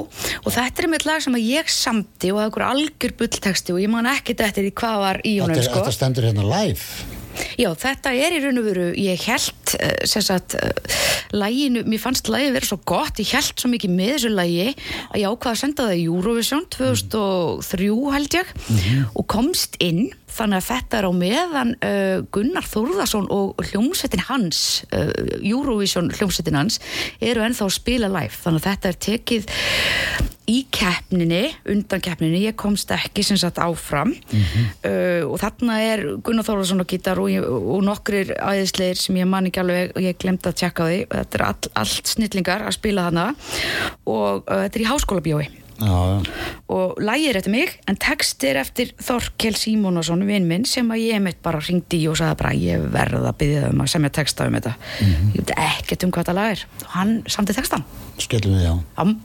og þetta er mitt lag sem ég samti og það er einhver algjör bullteksti og ég man ekki eftir því hvað var í honum þetta, sko. þetta stendur hérna live Já, þetta er í raun og veru, ég held uh, sem sagt, uh, laginu, mér fannst lagið vera svo gott, ég held svo mikið með þessu lagi að ég ákvaða að senda það í Eurovision 2003 held ég og komst inn þannig að þetta er á meðan uh, Gunnar Þórðarsson og hljómsveitin hans uh, Eurovision hljómsveitin hans eru ennþá að spila live. Þannig að þetta er tekið í keppninni, undan keppninni, ég komst ekki sem sagt áfram. Uh, og þarna er Gunnar Þórðarsson á gítar og, og nokkrir æðisleir sem ég man ekki alveg og ég glemt að tjekka því, þetta er all, allt snillingar að spila þarna. Og uh, þetta er í háskólabjói Já, og lægir eftir mig en text er eftir Þorkel Símónason vinn minn sem að ég mitt bara ringdi og sagði bara ég verð að byggja um að semja texta um þetta ég veit ekkert um hvað þetta lag er og hann samti textan skellum við já. Am.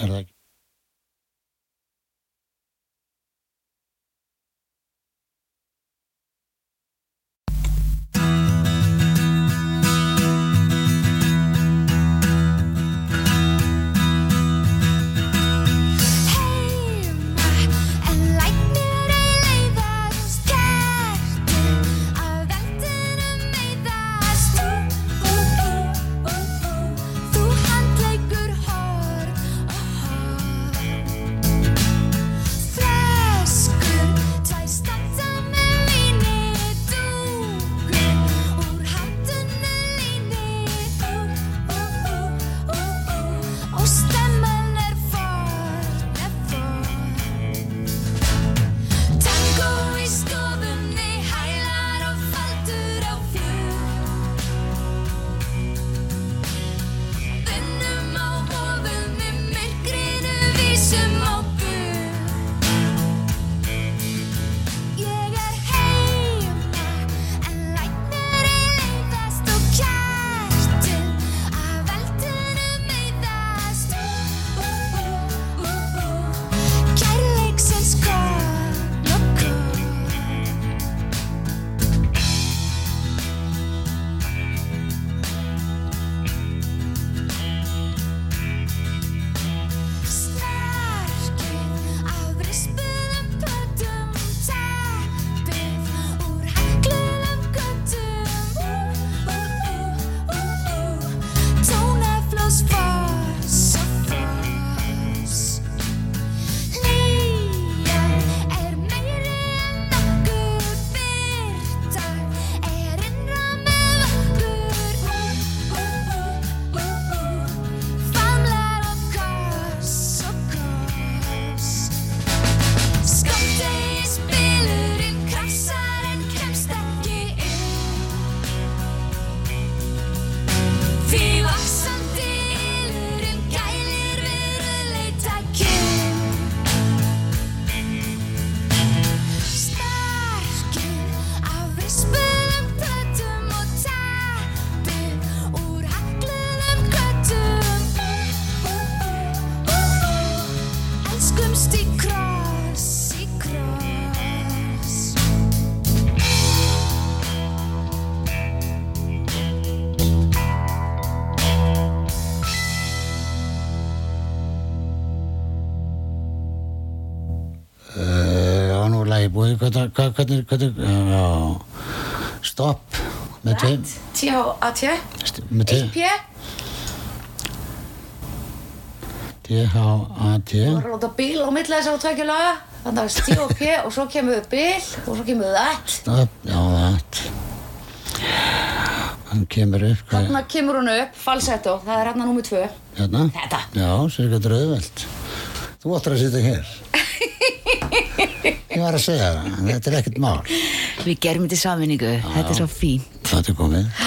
Er það ekki? Hvernig, hvernig, hvernig, já, stopp. Með tveim, T-H-A-T 1P T-H-A-T, var að láta bíl á milli þessar tveikja laga þannig að T og P og svo kemur bíl og svo kemur that stopp, já, það. Hann kemur upp, þannig kemur hún upp, falsetto það er hérna númið tvö hérna? Þetta. Já, sér hvað drauðveld. Þú áttur að sitja hér. Ég var að segja það, þetta er ekkert mál. við gerum þetta í samvinningu, þetta er svo fín Þetta er komið.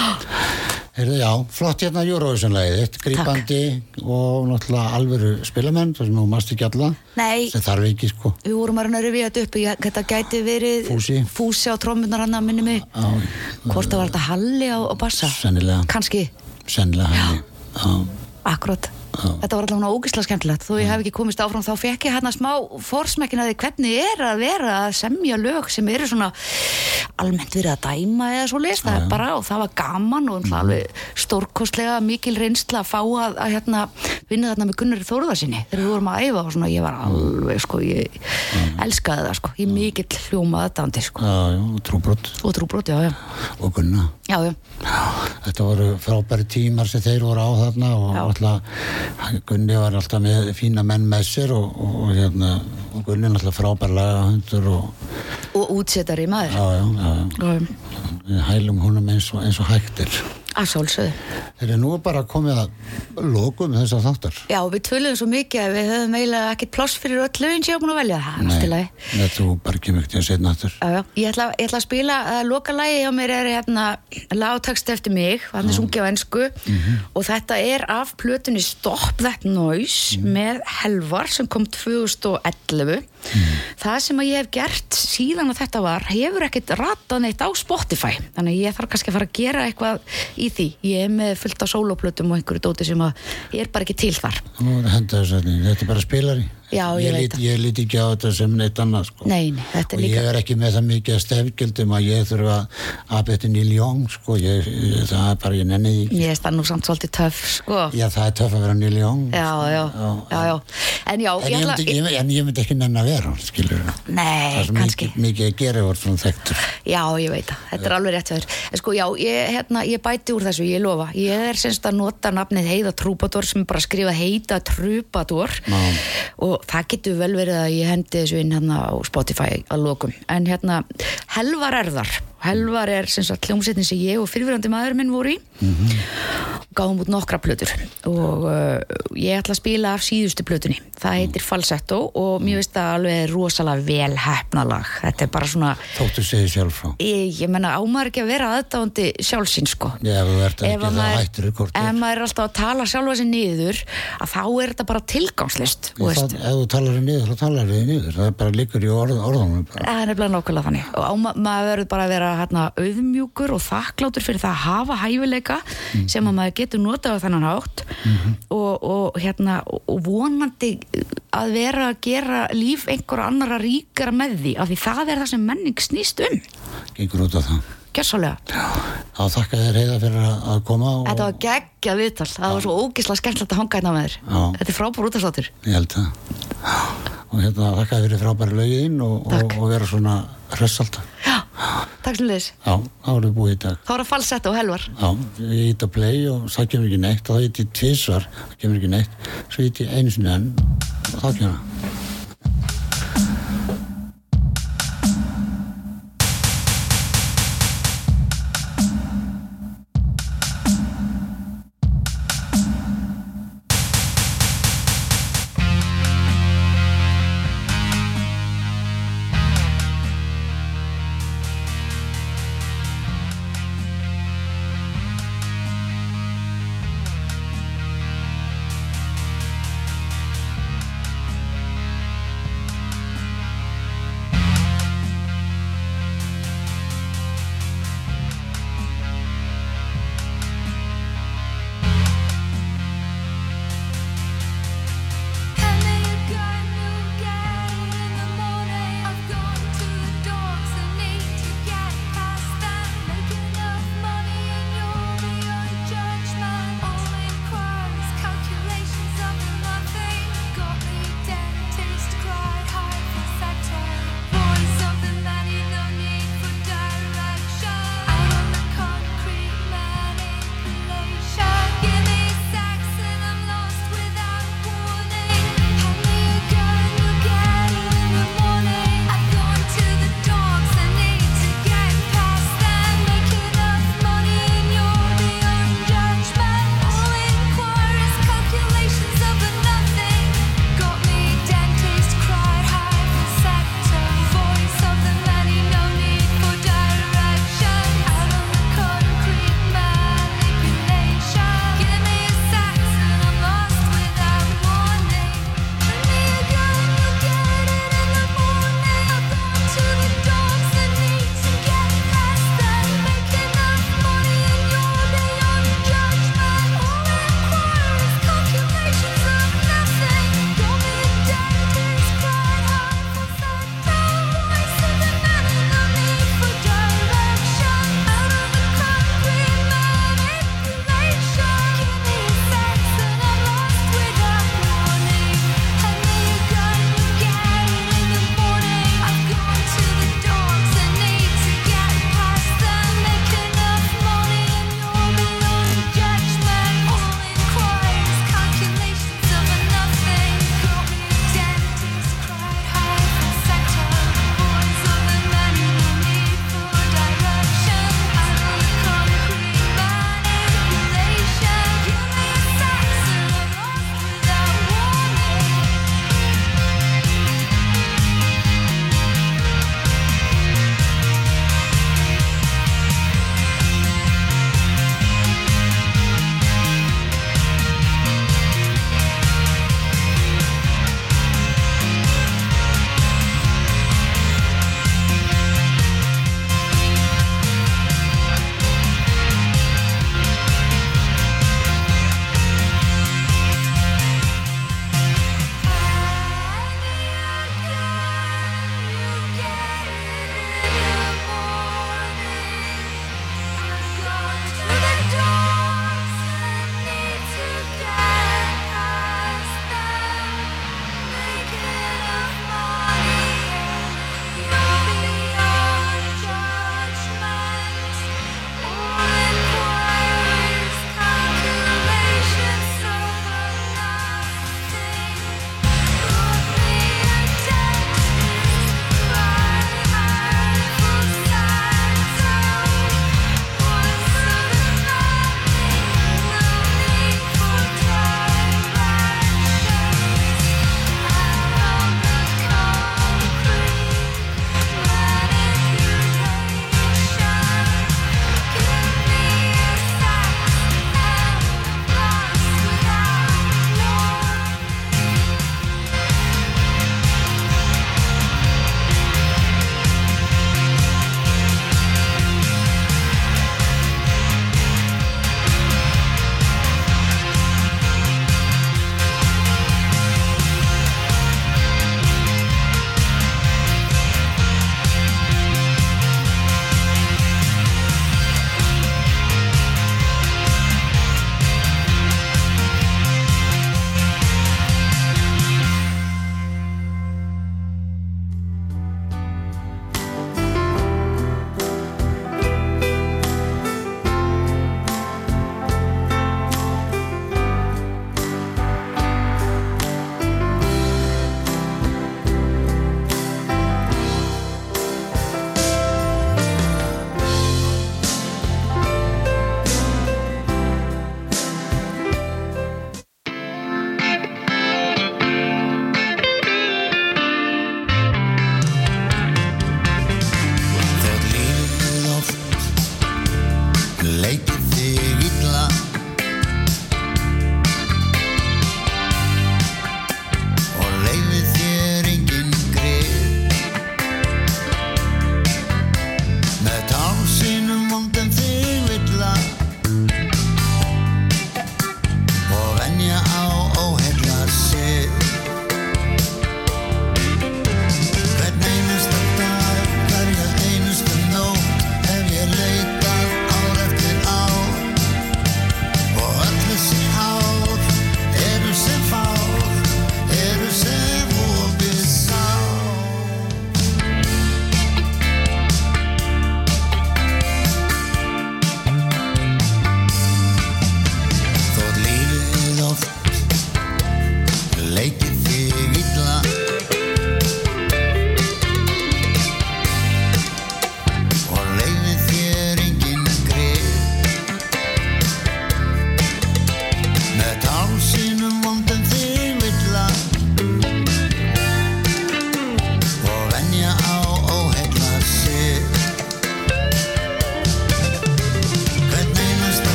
Heyrðu, já, flott hérna Eurovision-lægið, eitt grípandi og náttúrulega alvöru spilamenn, það sem þú mást ekki alla. Nei. Það þarf ekki, sko. við vorum að að rifja þetta upp ég- þetta gæti verið Fúsi. fúsi á trómmunar hann að minni mig Já, hvort það var þetta Halli á, á bassa sennilega, kannski, sennilega henni. Já, akkurat þetta var allavega ógislega skemmtilegt. Þó ég hef ekki komist áfram þá fekk ég hérna smá forsmekkin að því hvernig er að vera að semja lög sem eru svona almennt verið að dæma eða svo list það er bara og það var gaman og mm. alveg stórkostlega mikil reynsla að fá að, að hérna vinna þarna með Gunnar Þóruðarsinni þegar við vorum að æfa og svona. Ég var alveg sko ég elskaði það sko. Ég mikill hljómaði þetta sko. Já, já, og trúbrott og trúbrot, já, já, og gunna. já, já. Þetta voru frábæri tímar sem þeir voru á þarna og alltaf, Gunni var alltaf með fína menn með sér og, og, og hérna, og Gunni alltaf frábær lagahundur og og útsettari maður. Já, já, já, hælum honum eins og, eins og hægt er. Að sálsöðu. Þegar nú er bara komið að lokum þessar þáttar. Já, við töluðum svo mikið að við höfum eiginlega ekkert pláss fyrir öll lögin sem ég var búin að velja. Það, er í lagi. þetta þú bara ekki til að setja náttúr. Já, já, ég ætla, ég ætla að spila að loka lagi hjá mér er hérna lágtakst eftir mig, hann er sungið á ennsku og þetta er af plötunni Stop That Noise með Helvar sem kom 2011 það sem að ég hef gert síðan að þetta var, hefur ekkert ratað neitt á Spotify, þannig ég þarf kannski að fara að gera eitthvað í því. Ég er með fullt af soloplötum og einhverju dóti sem að ég er bara ekki til þar. Að þetta er bara spilari. Já, ég veit lít, það. Ég líti ekki á þetta sem neitt annað, sko. Nei, nei, þetta er og líka- ég er ekki með það mikið að stefgjöldum að ég þurfa að betja Young, sko. Ég, það er bara, ég nenni því ekki. ég er það nú samt svolítið töff, sko Já, það er töff að vera Young. já, já, já, já en já, En ég, ætla- myndi, ég, en ég myndi ekki nenni að vera, skilur það. Nei, Það er svo kannski mikið, að gera og svona þekktur. Já, ég veit það, þetta er alveg rétt fyrir En sko, já, ég, hérna, ég bæti úr þessu, ég lofa Ég er semst að nota nafnið Heiða Trúbador sem er bara að skrifa Heida Trúbador Já. Og það getur vel verið að ég hendi þessu inn hérna á Spotify að lokum. En hérna, Helvar er þar. Helvar er sem sagt hljómsettin sem ég og fyrirverandi maður minn voru í. Gáðum út nokkra plötur og uh, ég ætla að spila af síðustu plötunni. Það heitir Falsetto og mér veist það alveg rosalega vel hefnalag þetta er bara svona Þóttu segið sjálf frá. ég, ég menna ámaður ekki að vera aðdáðandi sjálfsinn sko? Já, þú ert ekki að það maður- hættur ef maður er alltaf að tala sjálfa sér niður að þá er þetta bara tilgangslist þú Það. Ef þú talar þig niður, þá talar þig niður. Það bara líkur í orð, orðanum. Bara. Það er nefnilega nákvæmlega þannig og áma, maður verður bara að vera hérna, auðmjúkur og þakklátur fyrir það að hafa hæfileika sem að maður getur notað á þennan hátt og, og, hérna, og, vonandi að vera að gera líf einhverja annara ríkara með því af því það er það sem menning snýst um Gengur út af það. Gjössalega, Þá þakka þér heiða fyrir að koma og þetta var geggjað viðtal. Það var svo ógislega skemmtilegt að hanga hérna með þér. Já. þetta er frábúr útastáttur ég held það. Og hérna þakka þér fyrir frábæri lögin og, og, og vera svona hress alltaf. Já, takk sem liðis Já, þá erum við búið í dag. þá er það falsett og helvar. Já, ég ít að play og það kemur ekki neitt. Þá ít ég tvísvar, það kemur ekki neitt, svo ít ég einu